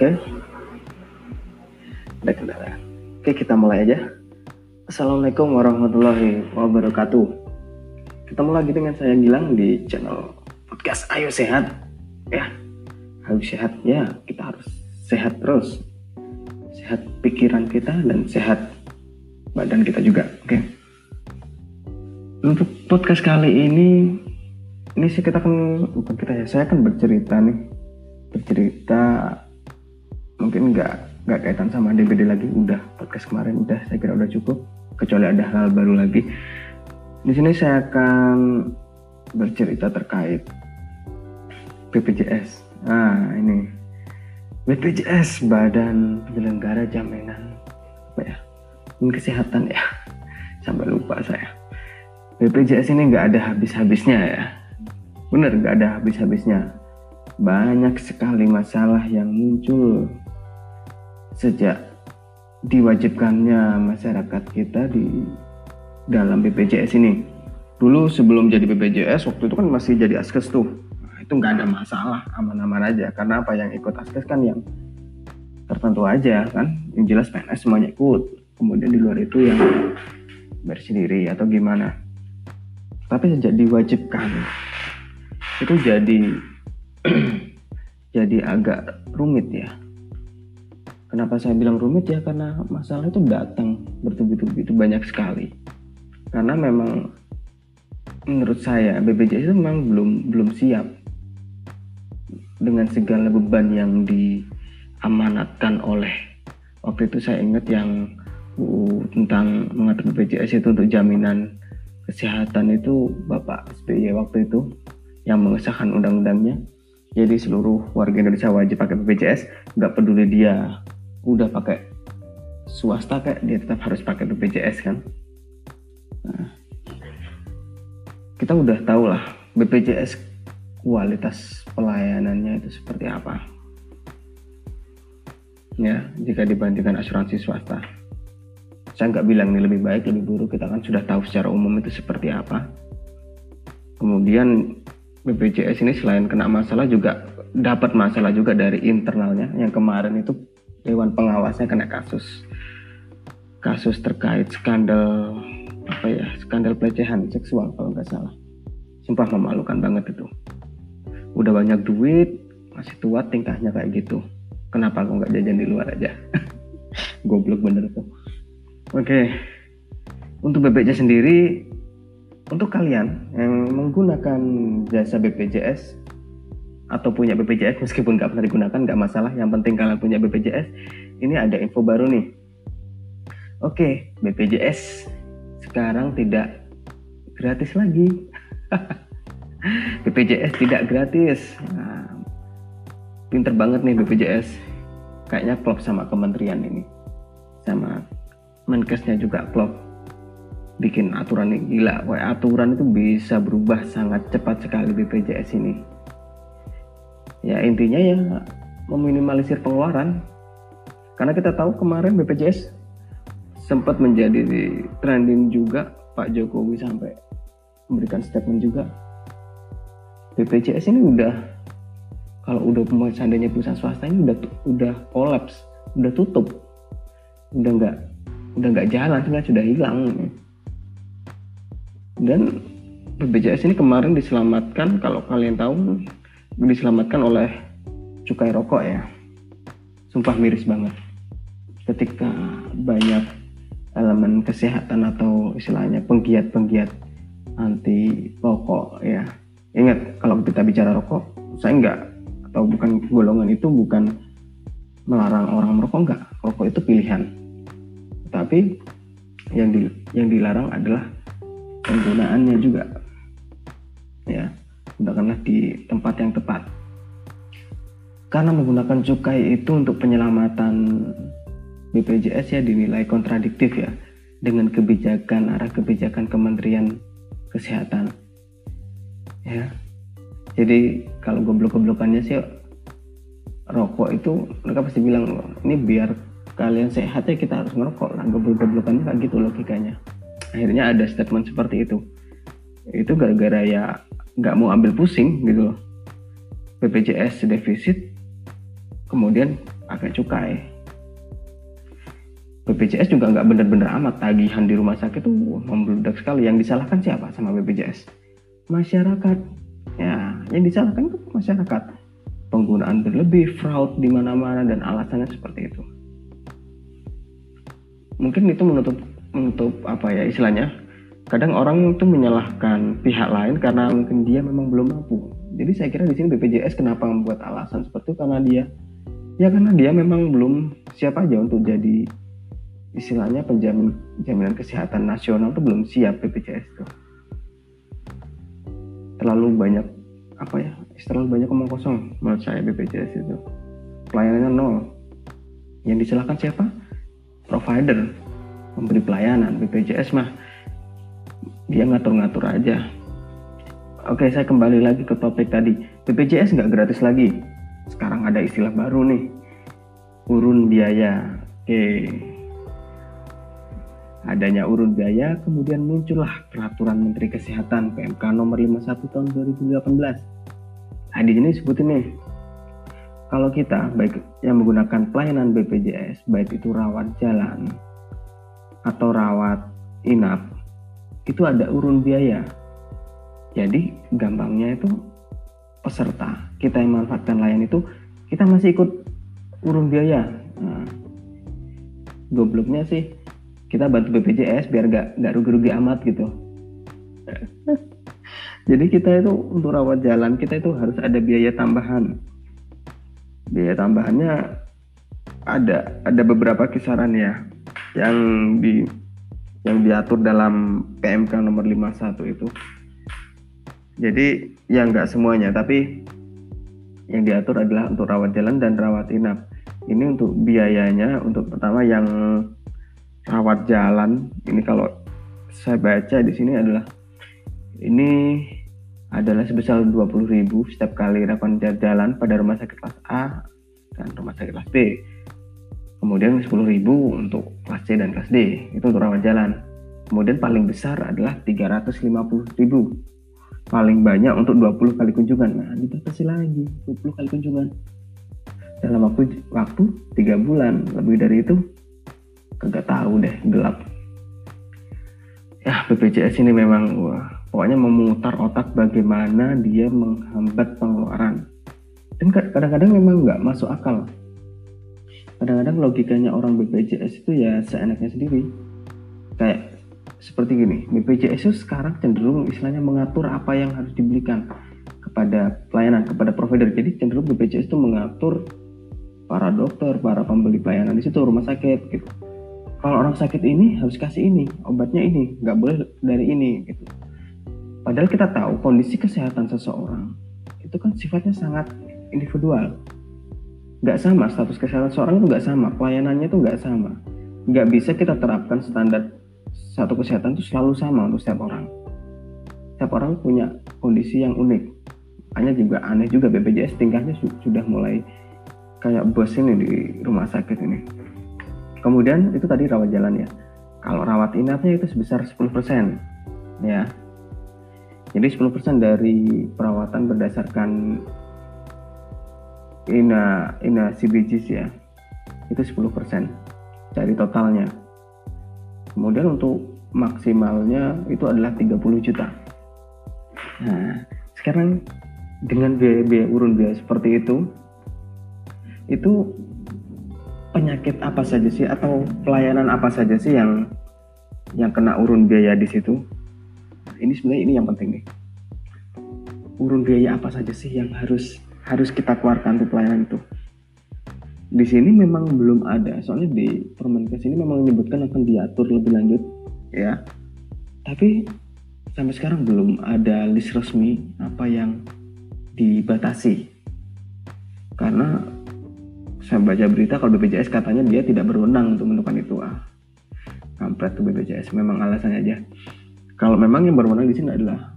Oke. Ada kendala. Oke, kita mulai aja. Assalamualaikum warahmatullahi wabarakatuh. Ketemu lagi dengan saya Gilang di channel podcast Ayo Sehat. Ya, Ayo Sehat. Ya, kita harus sehat terus. Sehat pikiran kita dan sehat badan kita juga. Oke. Untuk podcast kali ini, ini sih kita kan bukan kita ya. Saya akan bercerita nih, bercerita mungkin nggak nggak kaitan sama DBD lagi. Udah podcast kemarin udah saya kira udah cukup. Kecuali ada hal baru lagi. Di sini saya akan bercerita terkait BPJS nah ini. BPJS Badan Penyelenggara Jaminan apa ya. Ini kesehatan ya. Sampai lupa saya. BPJS ini nggak ada habis-habisnya ya. Bener nggak ada habis-habisnya. Banyak sekali masalah yang muncul sejak diwajibkannya masyarakat kita di dalam BPJS ini. Dulu sebelum jadi BPJS waktu itu kan masih jadi askes tuh. Nah, itu nggak ada masalah, aman-aman aja. Karena apa yang ikut askes kan yang tertentu aja kan. Yang jelas PNS semuanya ikut. Kemudian di luar itu yang bersendiri atau gimana. Tapi sejak diwajibkan itu jadi jadi agak rumit ya Kenapa saya bilang rumit ya? Karena masalah itu datang bertubi-tubi itu banyak sekali. Karena memang menurut saya BPJS itu memang belum belum siap dengan segala beban yang diamanatkan oleh waktu itu saya ingat yang uh, tentang mengatur BPJS itu untuk jaminan kesehatan itu Bapak SBY waktu itu yang mengesahkan undang-undangnya jadi seluruh warga Indonesia wajib pakai BPJS nggak peduli dia udah pakai swasta kayak dia tetap harus pakai BPJS kan. Nah, kita udah tahu lah BPJS kualitas pelayanannya itu seperti apa. Ya jika dibandingkan asuransi swasta. Saya nggak bilang ini lebih baik lebih buruk kita kan sudah tahu secara umum itu seperti apa. Kemudian BPJS ini selain kena masalah juga dapat masalah juga dari internalnya. Yang kemarin itu Dewan Pengawasnya kena kasus kasus terkait skandal apa ya skandal pelecehan seksual kalau nggak salah. Sumpah memalukan banget itu. Udah banyak duit masih tua tingkahnya kayak gitu. Kenapa aku nggak jajan di luar aja? Goblok bener tuh. Oke. Untuk BPJS sendiri untuk kalian yang menggunakan jasa BPJS atau punya BPJS meskipun nggak pernah digunakan nggak masalah. Yang penting kalian punya BPJS ini ada info baru nih. Oke BPJS sekarang tidak gratis lagi. BPJS tidak gratis. Nah, pinter banget nih BPJS kayaknya klop sama kementerian ini. Sama Menkesnya juga klop bikin aturan ini. Gila Wah, aturan itu bisa berubah sangat cepat sekali BPJS ini ya intinya ya meminimalisir pengeluaran. Karena kita tahu kemarin BPJS sempat menjadi trending juga Pak Jokowi sampai memberikan statement juga. BPJS ini udah kalau udah seandainya perusahaan swasta ini udah udah kolaps udah tutup. Udah nggak udah nggak jalan sebenarnya sudah hilang. Dan BPJS ini kemarin diselamatkan kalau kalian tahu diselamatkan oleh cukai rokok ya. Sumpah miris banget. Ketika banyak elemen kesehatan atau istilahnya penggiat-penggiat anti rokok ya. Ingat kalau kita bicara rokok saya enggak atau bukan golongan itu bukan melarang orang merokok enggak. Rokok itu pilihan. Tapi yang di, yang dilarang adalah penggunaannya juga. Ya gunakanlah di tempat yang tepat. Karena menggunakan cukai itu untuk penyelamatan BPJS ya dinilai kontradiktif ya dengan kebijakan arah kebijakan Kementerian Kesehatan. Ya. Jadi kalau goblok-goblokannya sih rokok itu mereka pasti bilang ini biar kalian sehat ya kita harus merokok lah goblok-goblokannya kayak gitu logikanya akhirnya ada statement seperti itu itu gara-gara ya nggak mau ambil pusing gitu loh. BPJS defisit kemudian pakai cukai. BPJS juga nggak benar-benar amat. Tagihan di rumah sakit tuh membludak sekali. Yang disalahkan siapa sama BPJS masyarakat. Ya yang disalahkan itu masyarakat. Penggunaan berlebih fraud di mana-mana dan alasannya seperti itu. Mungkin itu menutup menutup apa ya istilahnya kadang orang itu menyalahkan pihak lain karena mungkin dia memang belum mampu. Jadi saya kira di sini BPJS kenapa membuat alasan seperti itu? Karena dia ya karena dia memang belum siap aja untuk jadi istilahnya penjamin jaminan kesehatan nasional itu belum siap BPJS itu terlalu banyak apa ya terlalu banyak omong kosong menurut saya BPJS itu. Pelayanannya nol. Yang disalahkan siapa? Provider. Memberi pelayanan BPJS mah dia ngatur-ngatur aja. Oke saya kembali lagi ke topik tadi. BPJS nggak gratis lagi. Sekarang ada istilah baru nih. Urun biaya. Oke. Adanya urun biaya, kemudian muncullah peraturan Menteri Kesehatan PMK nomor 51 tahun 2018. Nah, di sini sebutin nih, kalau kita baik yang menggunakan pelayanan BPJS, baik itu rawat jalan atau rawat inap, itu ada urun biaya. Jadi gampangnya itu peserta kita yang memanfaatkan layan itu kita masih ikut urun biaya. Nah, gobloknya sih kita bantu BPJS biar gak nggak rugi-rugi amat gitu jadi kita itu untuk rawat jalan kita itu harus ada biaya tambahan biaya tambahannya ada ada beberapa kisaran ya yang di yang diatur dalam PMK nomor 51 itu. Jadi yang nggak semuanya tapi yang diatur adalah untuk rawat jalan dan rawat inap. Ini untuk biayanya untuk pertama yang rawat jalan. Ini kalau saya baca di sini adalah ini adalah sebesar 20.000 setiap kali rawat jalan pada rumah sakit kelas A dan rumah sakit kelas B. Kemudian 10.000 untuk kelas C dan kelas D itu untuk rawat jalan. Kemudian paling besar adalah 350.000 paling banyak untuk 20 kali kunjungan. Nah, dibatasi lagi 20 kali kunjungan dalam waktu waktu 3 bulan. Lebih dari itu kagak tahu deh gelap ya BPJS ini memang wah, pokoknya memutar otak bagaimana dia menghambat pengeluaran dan kadang-kadang memang nggak masuk akal kadang-kadang logikanya orang BPJS itu ya seenaknya sendiri. Kayak seperti gini BPJS itu sekarang cenderung istilahnya mengatur apa yang harus dibelikan kepada pelayanan kepada provider. Jadi cenderung BPJS itu mengatur para dokter para pembeli pelayanan di situ rumah sakit gitu. Kalau orang sakit ini harus kasih ini obatnya ini nggak boleh dari ini gitu. Padahal kita tahu kondisi kesehatan seseorang itu kan sifatnya sangat individual nggak sama status kesehatan seseorang itu nggak sama pelayanannya itu nggak sama nggak bisa kita terapkan standar satu kesehatan itu selalu sama untuk setiap orang setiap orang punya kondisi yang unik hanya juga aneh juga BPJS tingkahnya sudah mulai kayak bos ini di rumah sakit ini Kemudian itu tadi rawat jalan ya. Kalau rawat inapnya itu sebesar 10% ya. Jadi 10% dari perawatan berdasarkan ina ina CBGs ya. Itu 10% dari totalnya. Kemudian untuk maksimalnya itu adalah 30 juta. Nah, sekarang dengan biaya-biaya urun biaya seperti itu itu penyakit apa saja sih atau pelayanan apa saja sih yang yang kena urun biaya di situ? Ini sebenarnya ini yang penting nih. Urun biaya apa saja sih yang harus harus kita keluarkan untuk pelayanan itu? Di sini memang belum ada, soalnya di Permenkes ini memang menyebutkan akan diatur lebih lanjut, ya. Tapi sampai sekarang belum ada list resmi apa yang dibatasi. Karena saya baca berita kalau BPJS katanya dia tidak berwenang untuk menentukan itu ah kampret tuh BPJS memang alasannya aja kalau memang yang berwenang di sini adalah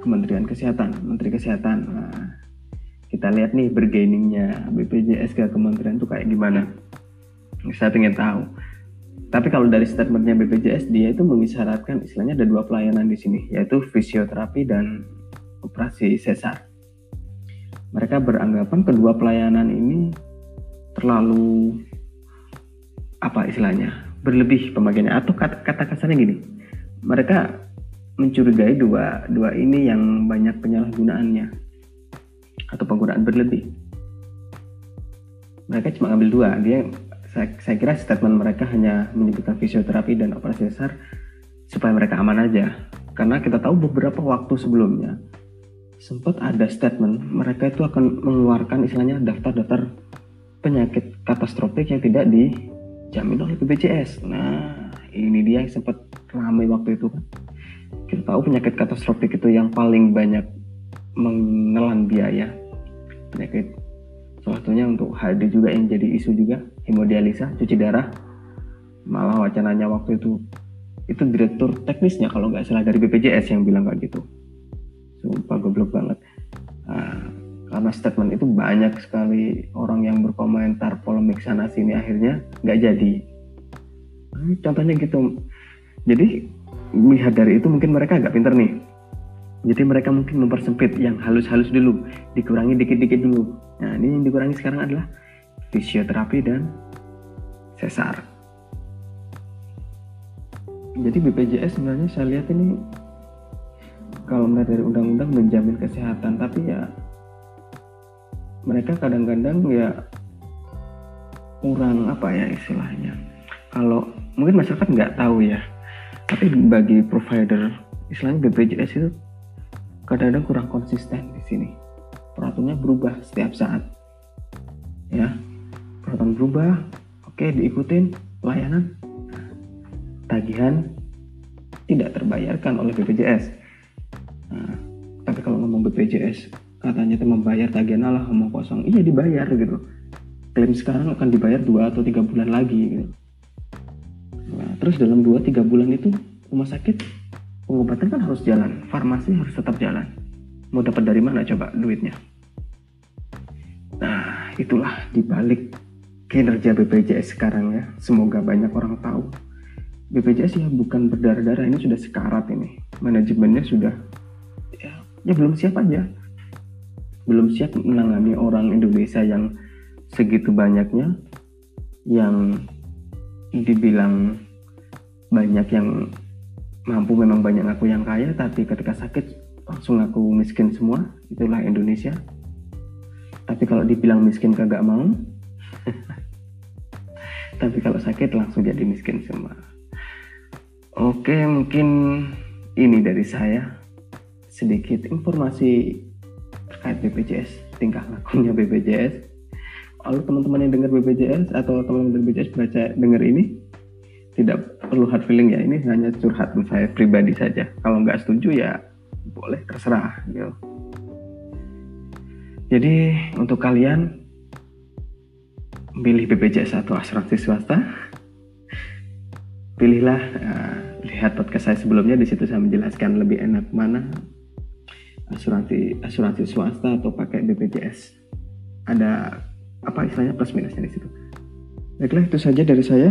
Kementerian Kesehatan Menteri Kesehatan nah, kita lihat nih bergainingnya. BPJS ke kementerian itu kayak gimana? Saya ingin tahu. Tapi kalau dari statementnya BPJS dia itu mengisyaratkan istilahnya ada dua pelayanan di sini yaitu fisioterapi dan operasi sesar. Mereka beranggapan kedua pelayanan ini terlalu apa istilahnya berlebih pembagiannya. Atau kata, kata kasarnya gini mereka mencurigai dua dua ini yang banyak penyalahgunaannya atau penggunaan berlebih mereka cuma ambil dua dia saya, saya kira statement mereka hanya menyebutkan fisioterapi dan operasi sesar supaya mereka aman aja karena kita tahu beberapa waktu sebelumnya sempat ada statement mereka itu akan mengeluarkan istilahnya daftar-daftar penyakit katastrofik yang tidak dijamin oleh BPJS. Nah, ini dia yang sempat ramai waktu itu kan. Kita tahu penyakit katastrofik itu yang paling banyak menelan biaya. Penyakit. Salah satunya untuk HD juga yang jadi isu juga, hemodialisa, cuci darah. Malah wacananya waktu itu itu direktur teknisnya kalau nggak salah dari BPJS yang bilang kayak gitu. Sumpah goblok banget. Nah, karena statement itu banyak sekali orang yang berkomentar polemik sana sini akhirnya nggak jadi. Nah, contohnya gitu. Jadi melihat dari itu mungkin mereka agak pinter nih jadi mereka mungkin mempersempit yang halus-halus dulu dikurangi dikit-dikit dulu. Nah ini yang dikurangi sekarang adalah fisioterapi dan sesar. Jadi BPJS sebenarnya saya lihat ini kalau melihat dari undang-undang menjamin kesehatan tapi ya mereka kadang-kadang ya kurang apa ya istilahnya. Kalau mungkin masyarakat nggak tahu ya tapi bagi provider istilahnya BPJS itu kadang-kadang kurang konsisten di sini peraturannya berubah setiap saat ya peraturan berubah oke diikutin layanan tagihan tidak terbayarkan oleh BPJS. Nah, tapi kalau ngomong BPJS katanya itu membayar tagihan Allah ngomong kosong, iya dibayar gitu. Klaim sekarang akan dibayar dua atau tiga bulan lagi gitu. Nah, terus dalam dua tiga bulan itu rumah sakit pengobatan kan harus jalan, farmasi harus tetap jalan. Mau dapat dari mana coba duitnya? Nah, itulah dibalik kinerja BPJS sekarang ya. Semoga banyak orang tahu BPJS ya bukan berdarah-darah ini sudah sekarat ini manajemennya sudah ya, ya belum siap aja belum siap menangani orang Indonesia yang segitu banyaknya yang dibilang banyak yang mampu memang banyak aku yang kaya tapi ketika sakit langsung aku miskin semua. Itulah Indonesia. Tapi kalau dibilang miskin kagak mau. Tapi kalau sakit langsung jadi miskin semua. Oke, mungkin ini dari saya. Sedikit informasi terkait BPJS, tingkah lakunya BPJS. Kalau teman-teman yang dengar BPJS atau teman-teman BPJS baca dengar ini, tidak perlu hard feeling ya, ini hanya curhat saya pribadi saja. Kalau nggak setuju ya boleh terserah. Gitu. Jadi untuk kalian pilih BPJS atau asuransi swasta, pilihlah uh, lihat podcast saya sebelumnya di situ saya menjelaskan lebih enak mana asuransi asuransi swasta atau pakai BPJS ada apa istilahnya plus minusnya di situ baiklah itu saja dari saya